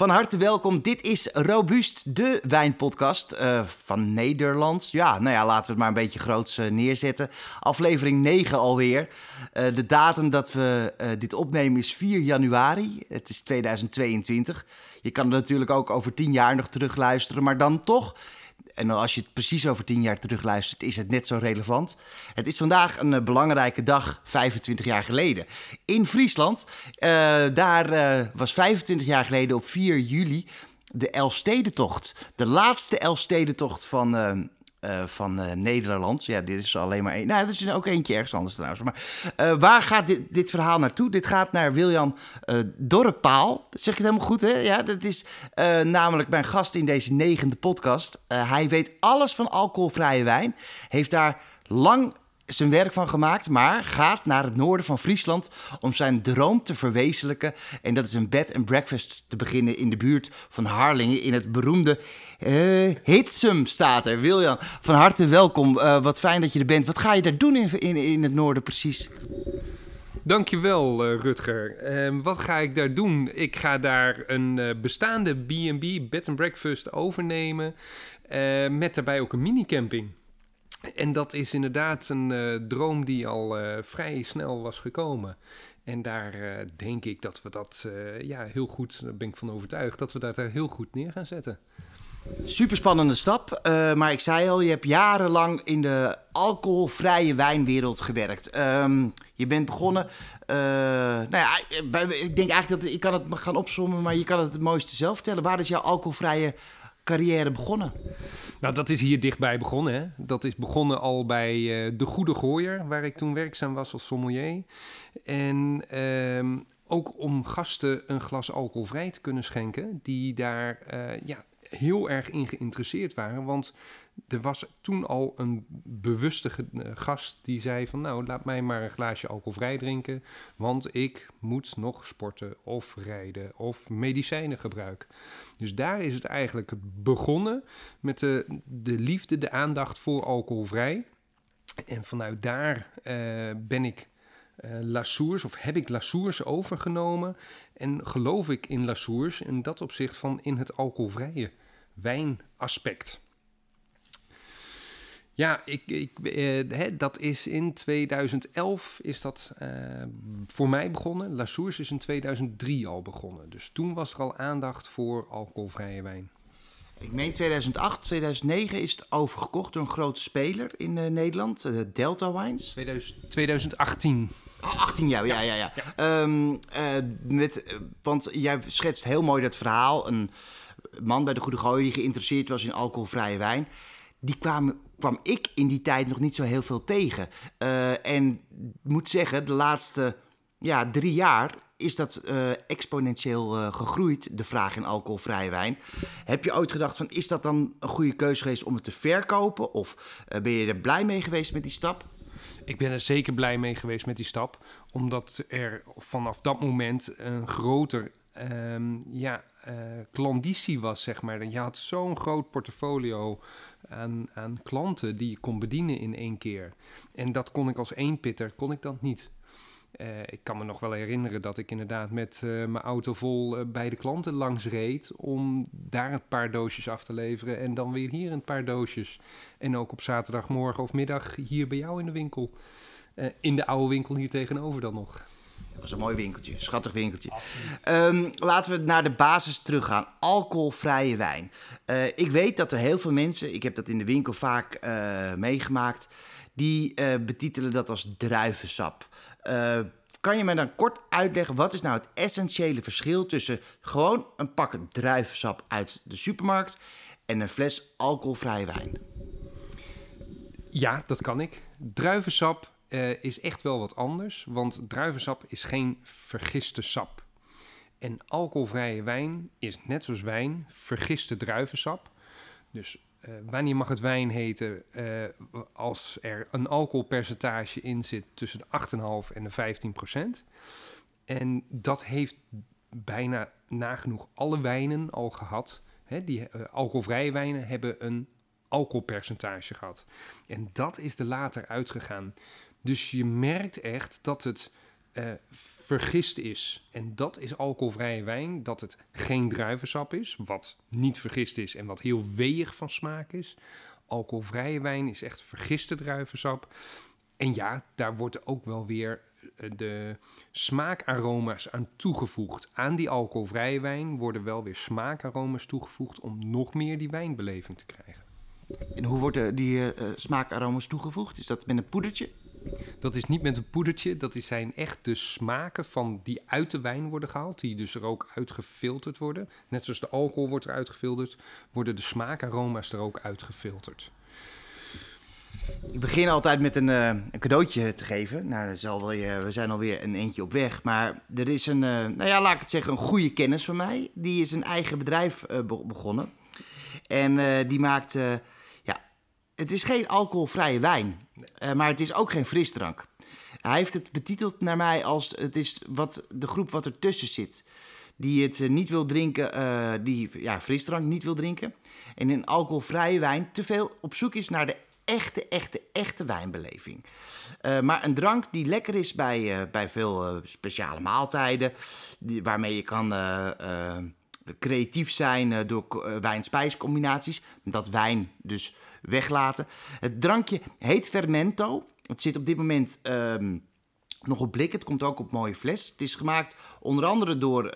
Van harte welkom. Dit is Robuust, de wijnpodcast uh, van Nederland. Ja, nou ja, laten we het maar een beetje groots uh, neerzetten. Aflevering 9 alweer. Uh, de datum dat we dit opnemen is 4 januari. Het is 2022. Je kan er natuurlijk ook over 10 jaar nog terugluisteren, maar dan toch en als je het precies over tien jaar terugluistert, is het net zo relevant. Het is vandaag een uh, belangrijke dag, 25 jaar geleden. In Friesland, uh, daar uh, was 25 jaar geleden op 4 juli de Elfstedentocht. De laatste Elfstedentocht van uh, van uh, Nederland. Ja, dit is alleen maar één. Nou, er is ook eentje ergens anders trouwens. Maar uh, waar gaat dit, dit, verhaal naartoe? Dit gaat naar William Dorrepaal. Zeg je het helemaal goed, hè? Ja, dat is namelijk mijn gast in deze negende podcast. hij weet alles van alcoholvrije wijn. Heeft daar lang zijn werk van gemaakt, maar gaat naar het noorden van Friesland om zijn droom te verwezenlijken. En dat is een bed and breakfast te beginnen in de buurt van Harlingen in het beroemde uh, Hitsum staat er. Wiljan, van harte welkom. Uh, wat fijn dat je er bent. Wat ga je daar doen in, in, in het noorden precies? Dankjewel, uh, Rutger. Uh, wat ga ik daar doen? Ik ga daar een bestaande B&B, bed and breakfast, overnemen. met daarbij ook een minicamping. En dat is inderdaad een uh, droom die al uh, vrij snel was gekomen. En daar uh, denk ik dat we dat ja, heel goed, daar ben ik van overtuigd, dat we dat daar heel goed neer gaan zetten. Super spannende stap. maar ik zei al, je hebt jarenlang in de alcoholvrije wijnwereld gewerkt. Um, je bent begonnen. nou ja, ik denk eigenlijk dat ik kan het gaan opzommen, maar je kan het het mooiste zelf vertellen. Waar is jouw alcoholvrije carrière begonnen? Nou, dat is hier dichtbij begonnen. Hè? Dat is begonnen al bij uh, De Goede Gooier, waar ik toen werkzaam was als sommelier. En uh, ook om gasten een glas alcoholvrij te kunnen schenken, die daar uh, ja, heel erg in geïnteresseerd waren. Want er was toen al een bewuste eh, gast die zei van nou laat mij maar een glaasje alcoholvrij drinken, want ik moet nog sporten of rijden of medicijnen gebruiken. Dus daar is het eigenlijk begonnen met de, de liefde, de aandacht voor alcoholvrij. En vanuit daar uh, ben ik uh, Lassours, of heb ik Lassours overgenomen en geloof ik in Lassours in dat opzicht van in het alcoholvrije wijnaspect. Ja, ik, ik, eh, hè, dat is in 2011 is dat uh, voor mij begonnen. La Source is in 2003 al begonnen. Dus toen was er al aandacht voor alcoholvrije wijn. Ik meen 2008, 2009 is het overgekocht door een grote speler in uh, Nederland, uh, Delta Wines. 2000, 2018. Oh, 18 jaar, ja, ja, ja. ja. Um, met, want jij schetst heel mooi dat verhaal. Een man bij de Goede Gooi die geïnteresseerd was in alcoholvrije wijn. Die kwam, kwam ik in die tijd nog niet zo heel veel tegen. Uh, en moet zeggen, de laatste ja, drie jaar is dat uh, exponentieel uh, gegroeid, de vraag in alcoholvrije wijn. Heb je ooit gedacht van, is dat dan een goede keuze geweest om het te verkopen? Of ben je er blij mee geweest met die stap? Ik ben er zeker blij mee geweest met die stap, omdat er vanaf dat moment een groter um, ja, uh, klanditie was, zeg maar. Je had zo'n groot portfolio aan, klanten die je kon bedienen in één keer. En dat kon ik als eenpitter, kon ik dat niet. Uh, ik kan me nog wel herinneren dat ik inderdaad met uh, mijn auto vol uh, bij de klanten langs reed om daar een paar doosjes af te leveren en dan weer hier een paar doosjes. En ook op zaterdagmorgen of middag hier bij jou in de winkel. in de oude winkel hier tegenover dan nog. Dat was een mooi winkeltje, schattig winkeltje. Um, laten we naar de basis teruggaan. Alcoholvrije wijn. Uh, ik weet dat er heel veel mensen, ik heb dat in de winkel vaak uh, meegemaakt, die uh, betitelen dat als druivensap. kan je me dan kort uitleggen, wat is nou het essentiële verschil tussen gewoon een pak druivensap uit de supermarkt en een fles alcoholvrije wijn? Ja, dat kan ik. Druivensap uh, is echt wel wat anders, want druivensap is geen vergiste sap. En alcoholvrije wijn is net zoals wijn vergiste druivensap. Dus uh, wanneer mag het wijn heten uh, als er een alcoholpercentage in zit tussen de 8,5 en de 15 procent? En dat heeft bijna nagenoeg alle wijnen al gehad. Hè, die alcoholvrije wijnen hebben een alcoholpercentage gehad. En dat is er later uitgegaan. Dus je merkt echt dat het eh, vergist is. En dat is alcoholvrije wijn, dat het geen druivensap is, wat niet vergist is en wat heel weeg van smaak is. Alcoholvrije wijn is echt vergiste druivensap. En ja, daar wordt ook wel weer eh, de smaakaroma's aan toegevoegd. Aan die alcoholvrije wijn worden wel weer smaakaroma's toegevoegd om nog meer die wijnbeleving te krijgen. En hoe worden die uh, smaakaroma's toegevoegd? Is dat met een poedertje? Dat is niet met een poedertje, dat zijn echt de smaken van die uit de wijn worden gehaald, die dus er ook uitgefilterd worden. Net zoals de alcohol wordt eruit gefilterd, worden de smaakaroma's er ook uitgefilterd. Ik begin altijd met een, uh, een cadeautje te geven. Nou, is alweer, we zijn alweer een eentje op weg. Maar er is een, uh, nou ja, laat ik het zeggen, een goede kennis van mij. Die is een eigen bedrijf uh, begonnen. En die maakt, het is geen alcoholvrije wijn. maar het is ook geen frisdrank. Hij heeft het betiteld naar mij als het is wat, de groep wat ertussen zit. Die het niet wil drinken, die ja, frisdrank niet wil drinken. En in alcoholvrije wijn te veel op zoek is naar de echte, echte, echte wijnbeleving. Uh, maar een drank die lekker is bij, uh, bij veel speciale maaltijden, die, waarmee je kan creatief zijn door wijn-spijscombinaties. Dat wijn dus weglaten. Het drankje heet Fermento. Het zit op dit moment um, nog op blik. Het komt ook op mooie fles. Het is gemaakt onder andere door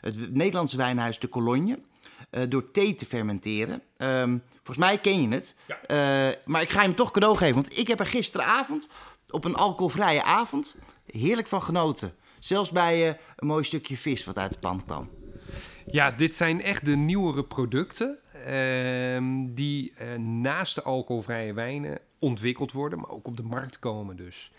het Nederlandse wijnhuis De Cologne. Uh, door thee te fermenteren. Um, volgens mij ken je het. Ja. Uh, maar ik ga hem toch cadeau geven. Want ik heb er gisteravond, op een alcoholvrije avond, heerlijk van genoten. Zelfs bij een mooi stukje vis wat uit de pan kwam. Ja, dit zijn echt de nieuwere producten. Ehm, die naast de alcoholvrije wijnen ontwikkeld worden, maar ook op de markt komen dus.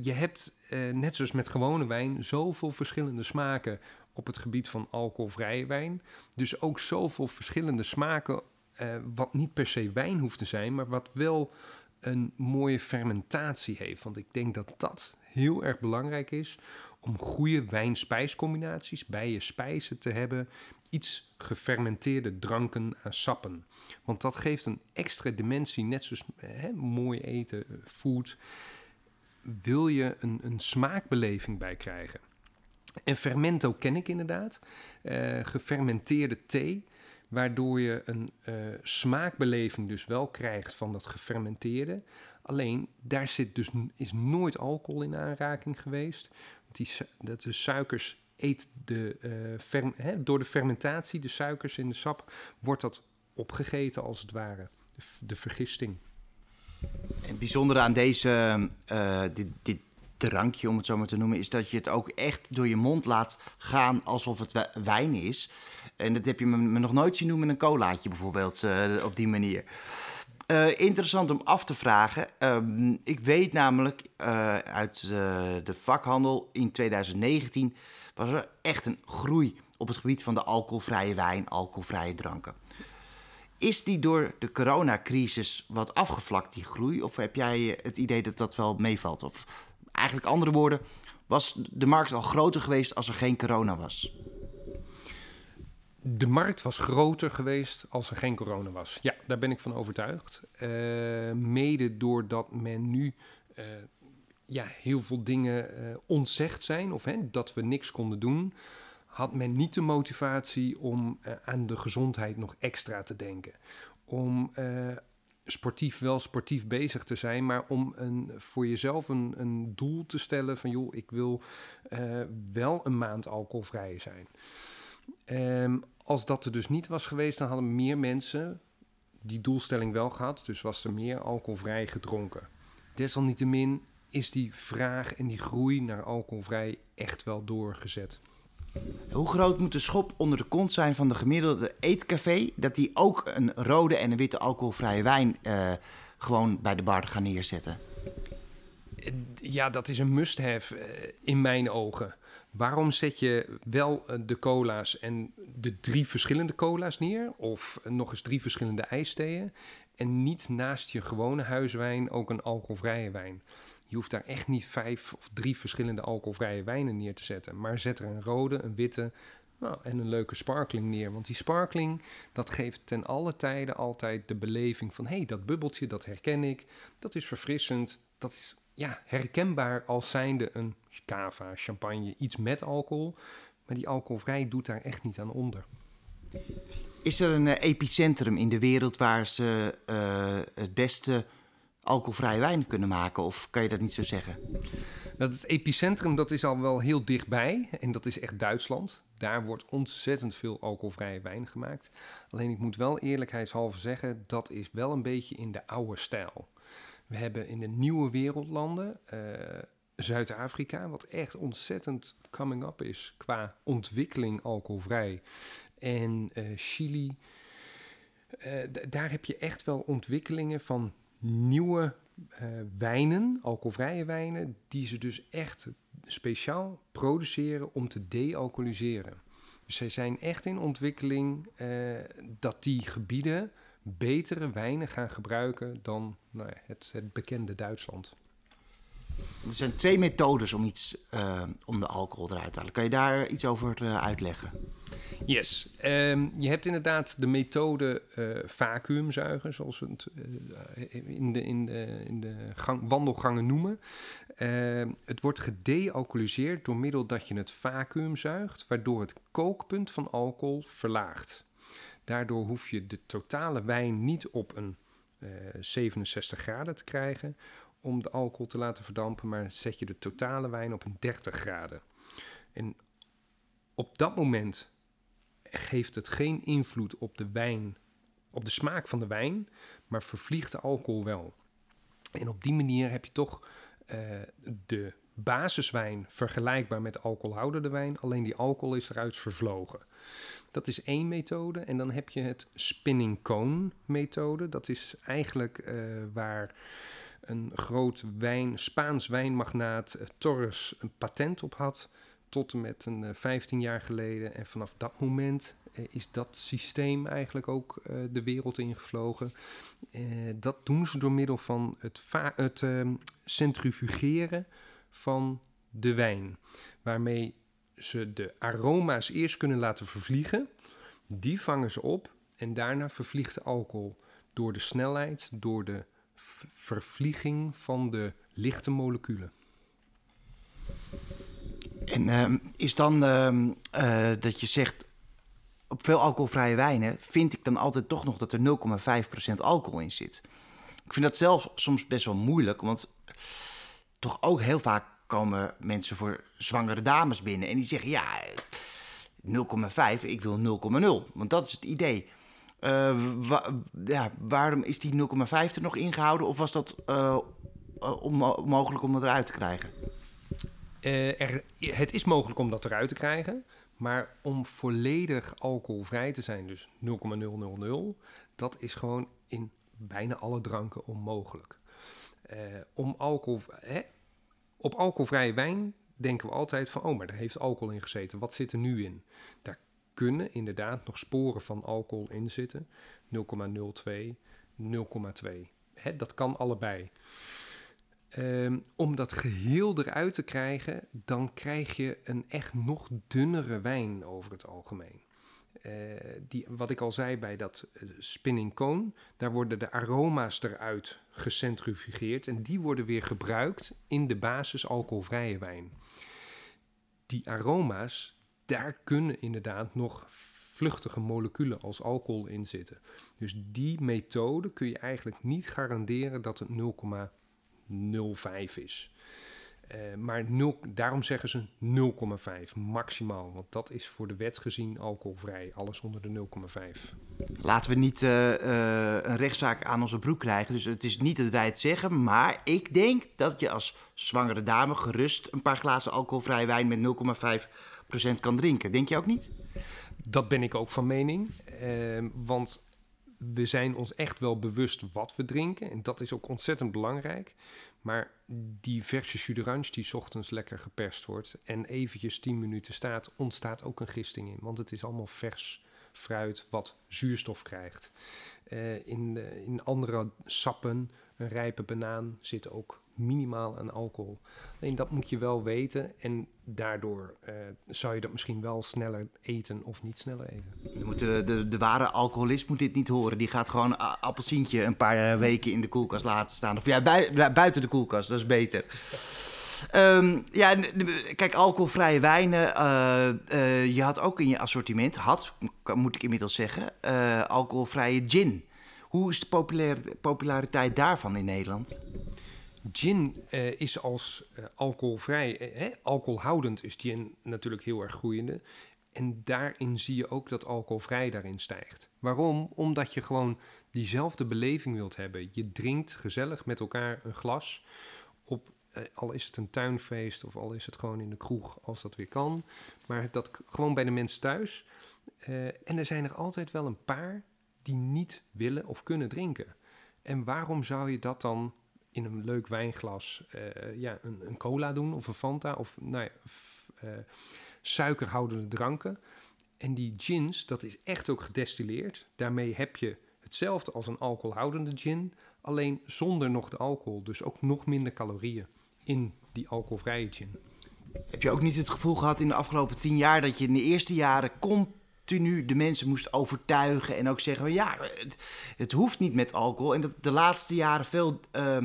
je hebt, net zoals met gewone wijn, zoveel verschillende smaken op het gebied van alcoholvrije wijn. Dus ook zoveel verschillende smaken, wat niet per se wijn hoeft te zijn, maar wat wel een mooie fermentatie heeft. Want ik denk dat dat heel erg belangrijk is om goede wijn-spijscombinaties bij je spijzen te hebben. Iets gefermenteerde dranken aan sappen. Want dat geeft een extra dimensie, net zoals hè, mooi eten, eh, food. Wil je een, een smaakbeleving bij krijgen? En fermento ken ik inderdaad. Uh, gefermenteerde thee, waardoor je een uh, smaakbeleving dus wel krijgt van dat gefermenteerde. Alleen daar zit dus, is nooit alcohol in aanraking geweest. Want die, dat de suikers eet de, uh, hè, door de fermentatie, de suikers in de sap, wordt dat opgegeten als het ware. De, vergisting. Het bijzondere aan deze, uh, dit, dit, drankje, om het zo maar te noemen, is dat je het ook echt door je mond laat gaan alsof het wijn is. En dat heb je me, nog nooit zien doen met een colaatje bijvoorbeeld, uh, op die manier. Interessant om af te vragen. Uh, ik weet namelijk uit de vakhandel in 2019 was er echt een groei op het gebied van de alcoholvrije wijn, alcoholvrije dranken. Is die door de coronacrisis wat afgevlakt, die groei? Of heb jij het idee dat dat wel meevalt? Of Eigenlijk andere woorden, was de markt al groter geweest als er geen corona was? De markt was groter geweest als er geen corona was. Ja, daar ben ik van overtuigd. Uh, mede doordat men nu uh, ja, heel veel dingen uh, ontzegd zijn, of hè, dat we niks konden doen, had men niet de motivatie om aan de gezondheid nog extra te denken. Om sportief wel sportief bezig te zijn, maar om een, voor jezelf een, een doel te stellen van joh, ik wil wel een maand alcoholvrij zijn. Um, als dat er dus niet was geweest, dan hadden meer mensen die doelstelling wel gehad, dus was er meer alcoholvrij gedronken. Desalniettemin is die vraag en die groei naar alcoholvrij echt wel doorgezet. Hoe groot moet de schop onder de kont zijn van de gemiddelde eetcafé... dat die ook een rode en een witte alcoholvrije wijn uh, gewoon bij de bar gaan neerzetten? Ja, dat is een must-have uh, in mijn ogen. Waarom zet je wel uh, de cola's en de drie verschillende cola's neer... of nog eens drie verschillende ijstheeën... en niet naast je gewone huiswijn ook een alcoholvrije wijn... Je hoeft daar echt niet vijf of drie verschillende alcoholvrije wijnen neer te zetten. Maar zet er een rode, een witte nou, en een leuke sparkling neer. Want die sparkling, dat geeft ten alle tijden altijd de beleving van... hé, hey, dat bubbeltje, dat herken ik. Dat is verfrissend. Dat is ja, herkenbaar als zijnde een cava, champagne, iets met alcohol. Maar die alcoholvrij doet daar echt niet aan onder. Is er een eh, epicentrum in de wereld waar ze eh, het beste alcoholvrije wijn kunnen maken? Of kan je dat niet zo zeggen? Dat het epicentrum dat is al wel heel dichtbij. En dat is echt Duitsland. Daar wordt ontzettend veel alcoholvrije wijn gemaakt. Alleen ik moet wel eerlijkheidshalve zeggen, dat is wel een beetje in de oude stijl. We hebben in de nieuwe wereldlanden, uh, Zuid-Afrika, wat echt ontzettend coming up is qua ontwikkeling alcoholvrij. En uh, Chili, uh, daar heb je echt wel ontwikkelingen van nieuwe wijnen, alcoholvrije wijnen, die ze dus echt speciaal produceren om te dealcoholiseren. Dus zij zijn echt in ontwikkeling dat die gebieden betere wijnen gaan gebruiken dan nou het, het, bekende Duitsland. Er zijn twee methodes om, iets, uh, om de alcohol eruit te halen. Kan je daar iets over uh, uitleggen? Yes. Um, je hebt inderdaad de methode uh, vacuümzuigen, zoals we het in de, in de, in de gang, wandelgangen noemen. Ehm, het wordt gedealcoholiseerd door middel dat je het vacuüm zuigt, waardoor het kookpunt van alcohol verlaagt. Daardoor hoef je de totale wijn niet op een uh, 67 graden te krijgen om de alcohol te laten verdampen, maar zet je de totale wijn op een 30 graden. En op dat moment geeft het geen invloed op de wijn, op de smaak van de wijn, maar vervliegt de alcohol wel. En op die manier heb je toch uh, de basiswijn vergelijkbaar met alcoholhoudende wijn, alleen die alcohol is eruit vervlogen. Dat is één methode. En dan heb je het spinning cone methode. Dat is eigenlijk uh, waar een groot wijn, Spaans wijnmagnaat uh, Torres een patent op had. Tot en met een uh, 15 jaar geleden. En vanaf dat moment is dat systeem eigenlijk ook de wereld ingevlogen. dat doen ze door middel van het, het ehm, centrifugeren van de wijn. Waarmee ze de aroma's eerst kunnen laten vervliegen. Die vangen ze op en daarna vervliegt de alcohol door de snelheid, door de vervlieging van de lichte moleculen. En uh, is dan uh, uh, dat je zegt, op veel alcoholvrije wijnen vind ik dan altijd toch nog dat er 0,5% alcohol in zit. Ik vind dat zelf soms best wel moeilijk, want toch ook heel vaak komen mensen voor zwangere dames binnen. En die zeggen, ja, 0,5, ik wil 0,0. Want dat is het idee. Wa ja, waarom is die 0,5 er nog ingehouden? Of was dat uh, onmogelijk om dat eruit te krijgen? Er, het is mogelijk om dat eruit te krijgen. Maar om volledig alcoholvrij te zijn, dus 0,000, dat is gewoon in bijna alle dranken onmogelijk. om alcohol, hè, op alcoholvrije wijn denken we altijd van, oh, maar daar heeft alcohol in gezeten. Wat zit er nu in? Daar kunnen inderdaad nog sporen van alcohol in zitten. 0,02, 0,2. Dat kan allebei. Um, om dat geheel eruit te krijgen, dan krijg je een echt nog dunnere wijn over het algemeen. Uh, die, wat ik al zei bij dat uh, spinning cone, daar worden de aroma's eruit gecentrifugeerd en die worden weer gebruikt in de basis alcoholvrije wijn. Die aroma's, daar kunnen inderdaad nog vluchtige moleculen als alcohol in zitten. Dus die methode kun je eigenlijk niet garanderen dat het 0,05 is. Uh, maar 0, daarom zeggen ze 0,5 maximaal. Want dat is voor de wet gezien alcoholvrij. Alles onder de 0,5. Laten we niet uh, uh, een rechtszaak aan onze broek krijgen. Dus het is niet dat wij het zeggen. Maar ik denk dat je als zwangere dame gerust een paar glazen alcoholvrij wijn met 0,5% kan drinken. Denk je ook niet? Dat ben ik ook van mening. want we zijn ons echt wel bewust wat we drinken. En dat is ook ontzettend belangrijk. Maar die verse jus d'orange die ochtends lekker geperst wordt en eventjes 10 minuten staat, ontstaat ook een gisting in. Want het is allemaal vers fruit wat zuurstof krijgt. Uh, in, de, in andere sappen, een rijpe banaan, zit ook minimaal aan alcohol. Alleen dat moet je wel weten en daardoor uh, zou je dat misschien wel sneller eten of niet sneller eten. moet de, de, de, ware alcoholist moet dit niet horen. Die gaat gewoon appelsientje een paar eh, weken in de koelkast laten staan. Of ja, buiten de koelkast, dat is beter. Um, ja, kijk, alcoholvrije wijnen. Uh, je had ook in je assortiment, had, moet ik inmiddels zeggen, alcoholvrije gin. Hoe is de populariteit daarvan in Nederland? Gin uh, is als alcoholvrij, hè, alcoholhoudend is gin natuurlijk heel erg groeiende. En daarin zie je ook dat alcoholvrij daarin stijgt. Waarom? Omdat je gewoon diezelfde beleving wilt hebben. Je drinkt gezellig met elkaar een glas op eh, al is het een tuinfeest of al is het gewoon in de kroeg als dat weer kan. Maar dat gewoon bij de mensen thuis. En er zijn er altijd wel een paar die niet willen of kunnen drinken. En waarom zou je dat dan in een leuk wijnglas, uh, ja, een, een, cola doen of een Fanta of nou ja, suikerhoudende dranken? En die gins, dat is echt ook gedestilleerd. Daarmee heb je hetzelfde als een alcoholhoudende gin, alleen zonder nog de alcohol, dus ook nog minder calorieën in die alcoholvrije gin. Heb je ook niet het gevoel gehad in de afgelopen tien jaar dat je in de eerste jaren continu de mensen moest overtuigen en ook zeggen: ja, het, hoeft niet met alcohol. En dat de laatste jaren veel uh,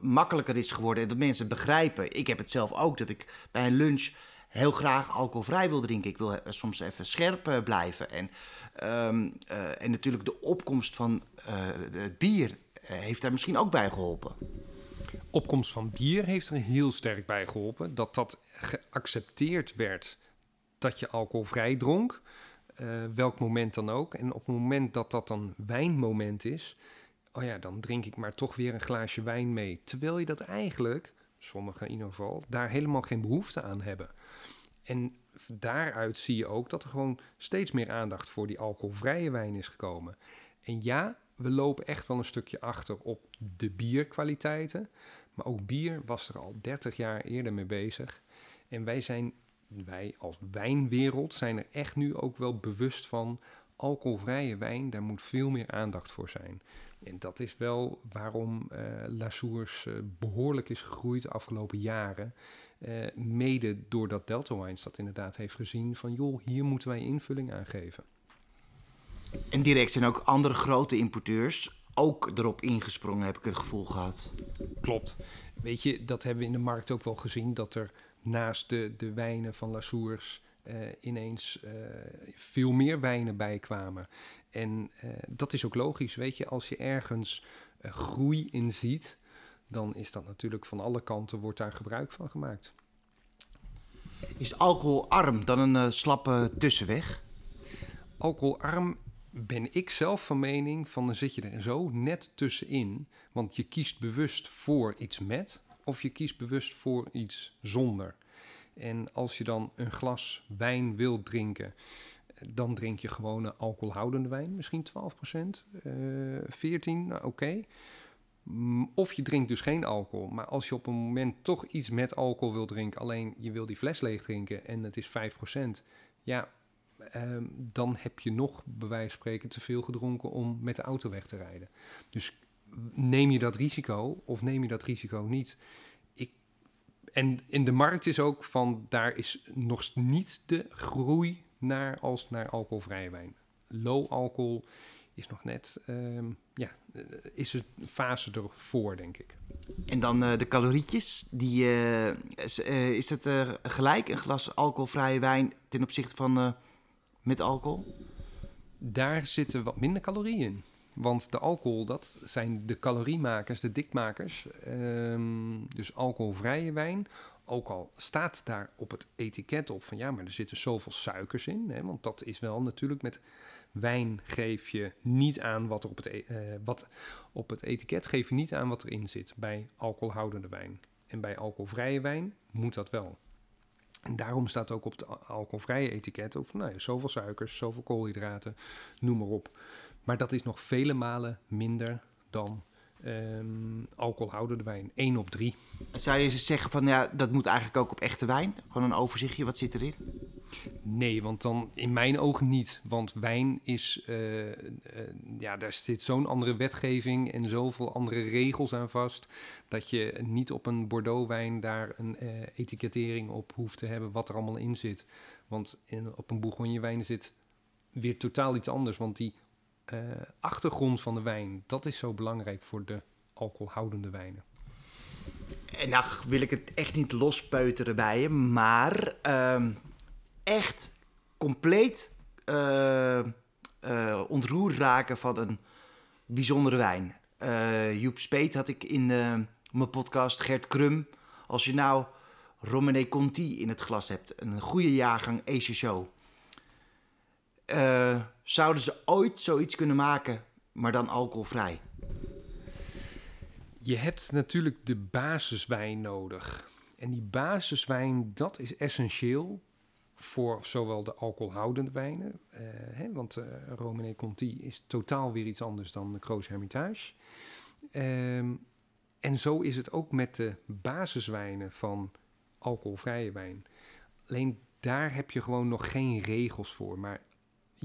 makkelijker is geworden en dat mensen begrijpen. Ik heb het zelf ook, dat ik bij een lunch heel graag alcoholvrij wil drinken. Ik wil soms even scherp eh, blijven. En, um, uh, en natuurlijk de opkomst van bier heeft daar misschien ook bij geholpen opkomst van bier heeft er heel sterk bij geholpen. Dat dat geaccepteerd werd dat je alcoholvrij dronk. Uh, welk moment dan ook. En op het moment dat dat dan wijnmoment is, oh ja, dan drink ik maar toch weer een glaasje wijn mee. Terwijl je dat eigenlijk, sommigen in ieder geval, daar helemaal geen behoefte aan hebben. En daaruit zie je ook dat er gewoon steeds meer aandacht voor die alcoholvrije wijn is gekomen. En ja, we lopen echt wel een stukje achter op de bierkwaliteiten. Maar ook bier was er al 30 jaar eerder mee bezig. En wij zijn, wij als wijnwereld, zijn er echt nu ook wel bewust van alcoholvrije wijn, daar moet veel meer aandacht voor zijn. En dat is wel waarom uh, La Source uh, behoorlijk is gegroeid de afgelopen jaren. Uh, mede doordat Delta Wines dat inderdaad heeft gezien van joh, hier moeten wij invulling aan geven. En direct zijn ook andere grote importeurs ook erop ingesprongen, heb ik het gevoel gehad. Klopt. Weet je, dat hebben we in de markt ook wel gezien, dat er naast de, de wijnen van La Source uh, ineens uh, veel meer wijnen bijkwamen. En uh, dat is ook logisch, weet je, als je ergens groei in ziet, dan is dat natuurlijk van alle kanten, wordt daar gebruik van gemaakt. Is alcoholarm dan een slappe tussenweg? Alcoholarm ben ik zelf van mening van dan zit je er zo net tussenin. Want je kiest bewust voor iets met of je kiest bewust voor iets zonder. En als je dan een glas wijn wilt drinken, dan drink je gewoon een alcoholhoudende wijn, misschien 12%, uh, 14, nou oké. Mm, of je drinkt dus geen alcohol. Maar als je op een moment toch iets met alcohol wil drinken, alleen je wil die fles leeg drinken en het is 5%, ja, Ehm, dan heb je nog, bij wijze van spreken, te veel gedronken om met de auto weg te rijden. Dus neem je dat risico of neem je dat risico niet? Ik, en in de markt is ook van, daar is nog niet de groei naar als naar alcoholvrije wijn. Low alcohol is nog net, ehm, ja, eh, is een fase ervoor, denk ik. En dan uh, de calorietjes. Die, uh, is, is het gelijk een glas alcoholvrije wijn ten opzichte van met alcohol? Daar zitten wat minder calorieën in. Want de alcohol, dat zijn de caloriemakers, de dikmakers. Um, dus alcoholvrije wijn. Ook al staat daar op het etiket op van ja, maar er zitten zoveel suikers in. Hè, want dat is wel natuurlijk met wijn geef je niet aan wat er op het, e- uh, wat op het etiket geef je niet aan wat erin zit bij alcoholhoudende wijn. En bij alcoholvrije wijn moet dat wel. En daarom staat ook op het alcoholvrije etiket ook van nou ja, zoveel suikers, zoveel koolhydraten, noem maar op. Maar dat is nog vele malen minder dan um, alcoholhoudende wijn. 1 op 3. Zou je zeggen van ja, dat moet eigenlijk ook op echte wijn? Gewoon een overzichtje, wat zit erin? Nee, want dan in mijn ogen niet. Want wijn is, uh, uh, ja, daar zit zo'n andere wetgeving en zoveel andere regels aan vast. Dat je niet op een Bordeaux-wijn daar een uh, etikettering op hoeft te hebben wat er allemaal in zit. Want in, op een Bourgogne-wijn zit weer totaal iets anders. Want die achtergrond van de wijn, dat is zo belangrijk voor de alcoholhoudende wijnen. En nou wil ik het echt niet lospeuteren bij je, maar ehm, echt compleet uh, ontroerd raken van een bijzondere wijn. Joep Speet had ik in mijn podcast, Gert Krum. Als je nou Romane Conti in het glas hebt, een goede jaargang Ace Show. Zouden ze ooit zoiets kunnen maken, maar dan alcoholvrij? Je hebt natuurlijk de basiswijn nodig. En die basiswijn, dat is essentieel voor zowel de alcoholhoudende wijnen, uh, hè, want uh, Romane Conti is totaal weer iets anders dan de Kroos Hermitage. Um, en zo is het ook met de basiswijnen van alcoholvrije wijn. Alleen daar heb je gewoon nog geen regels voor. Maar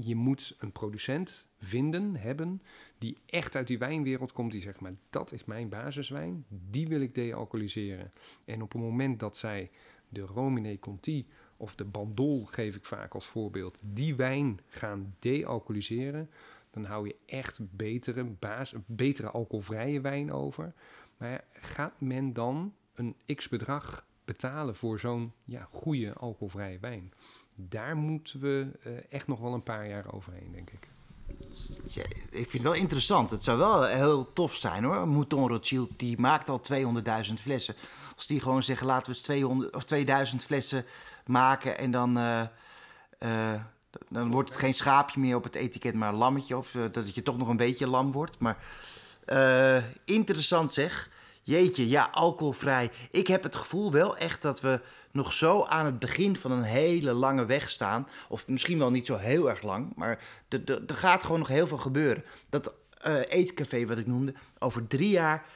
je moet een producent vinden, hebben, die echt uit die wijnwereld komt, die zegt, maar dat is mijn basiswijn, die wil ik dealcoholiseren. En op het moment dat zij de Romine Conti of de Bandol geef ik vaak als voorbeeld, die wijn gaan dealcoholiseren, dan hou je echt betere, betere alcoholvrije wijn over. Maar gaat men dan een x bedrag betalen voor zo'n ja, goede alcoholvrije wijn? Daar moeten we uh, echt nog wel een paar jaar overheen, denk ik. Ik vind het wel interessant. Het zou wel heel tof zijn hoor. Mouton Rothschild die maakt al 200.000 flessen. Als die gewoon zeggen laten we eens 200 of 2000 flessen maken en dan, uh, uh, dan wordt het geen schaapje meer op het etiket, maar een lammetje. Of uh, dat je toch nog een beetje lam wordt. Maar interessant zeg. Jeetje, ja, alcoholvrij. Ik heb het gevoel wel echt dat we nog zo aan het begin van een hele lange weg staan. Of misschien wel niet zo heel erg lang, maar er gaat gewoon nog heel veel gebeuren. Dat eetcafé wat ik noemde, over drie jaar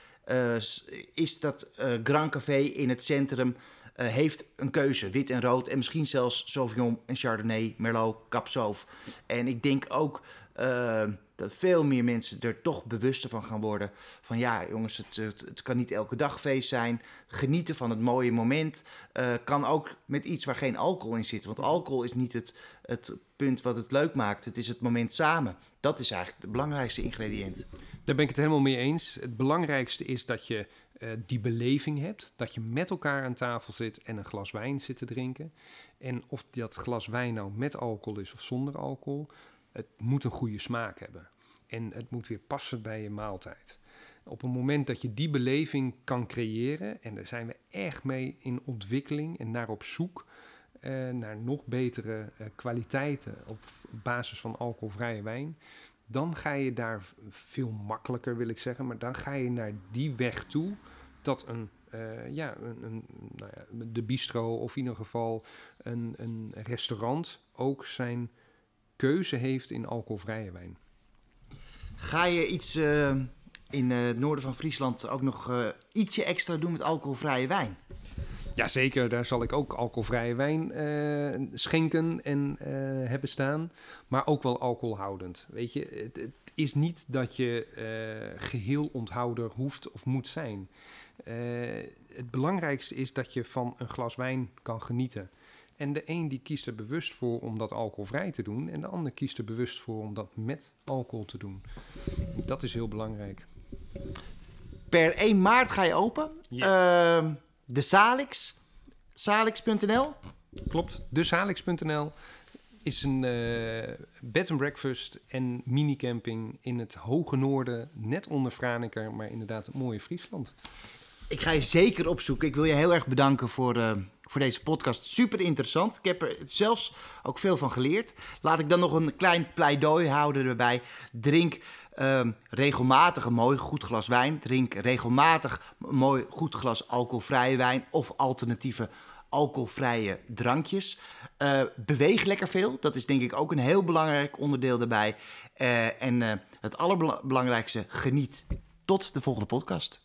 is dat Grand Café in het centrum uh, heeft een keuze, wit en rood. En misschien zelfs Sauvignon en Chardonnay, Merlot, Capsauv. En ik denk ook uh, dat veel meer mensen er toch bewuster van gaan worden. Van ja, jongens, het, het, het kan niet elke dag feest zijn. Genieten van het mooie moment uh, kan ook met iets waar geen alcohol in zit. Want alcohol is niet het, het punt wat het leuk maakt. Het is het moment samen. Dat is eigenlijk het belangrijkste ingrediënt. Daar ben ik het helemaal mee eens. Het belangrijkste is dat je uh, die beleving hebt. Dat je met elkaar aan tafel zit en een glas wijn zit te drinken. En of dat glas wijn nou met alcohol is of zonder alcohol, het moet een goede smaak hebben. En het moet weer passen bij je maaltijd. Op het moment dat je die beleving kan creëren, en daar zijn we echt mee in ontwikkeling en naar op zoek uh, naar nog betere uh, kwaliteiten op basis van alcoholvrije wijn, dan ga je daar veel makkelijker, wil ik zeggen, maar dan ga je naar die weg toe dat een, uh, ja, een, een nou ja, de bistro of in ieder geval een, een restaurant ook zijn keuze heeft in alcoholvrije wijn. Ga je iets uh, in uh, het noorden van Friesland ook nog ietsje extra doen met alcoholvrije wijn? Jazeker, daar zal ik ook alcoholvrije wijn uh, schenken en uh, hebben staan. Maar ook wel alcoholhoudend. Weet je, het, het is niet dat je uh, geheel onthouder hoeft of moet zijn. het belangrijkste is dat je van een glas wijn kan genieten. En de een die kiest er bewust voor om dat alcoholvrij te doen. En de ander kiest er bewust voor om dat met alcohol te doen. Dat is heel belangrijk. Per 1 maart ga je open. Yes. Uh, de Salix, salix.nl. Klopt, de salix.nl is een uh, bed and breakfast en minicamping in het hoge noorden, net onder Franeker, maar inderdaad het mooie Friesland. Ik ga je zeker opzoeken. Ik wil je heel erg bedanken voor, uh, voor deze podcast. Super interessant. Ik heb er zelfs ook veel van geleerd. Laat ik dan nog een klein pleidooi houden erbij. Drink um, regelmatig een mooi goed glas wijn. Drink regelmatig een mooi goed glas alcoholvrije wijn of alternatieve alcoholvrije drankjes. Uh, beweeg lekker veel. Dat is denk ik ook een heel belangrijk onderdeel daarbij. Uh, en uh, het allerbelangrijkste, geniet tot de volgende podcast.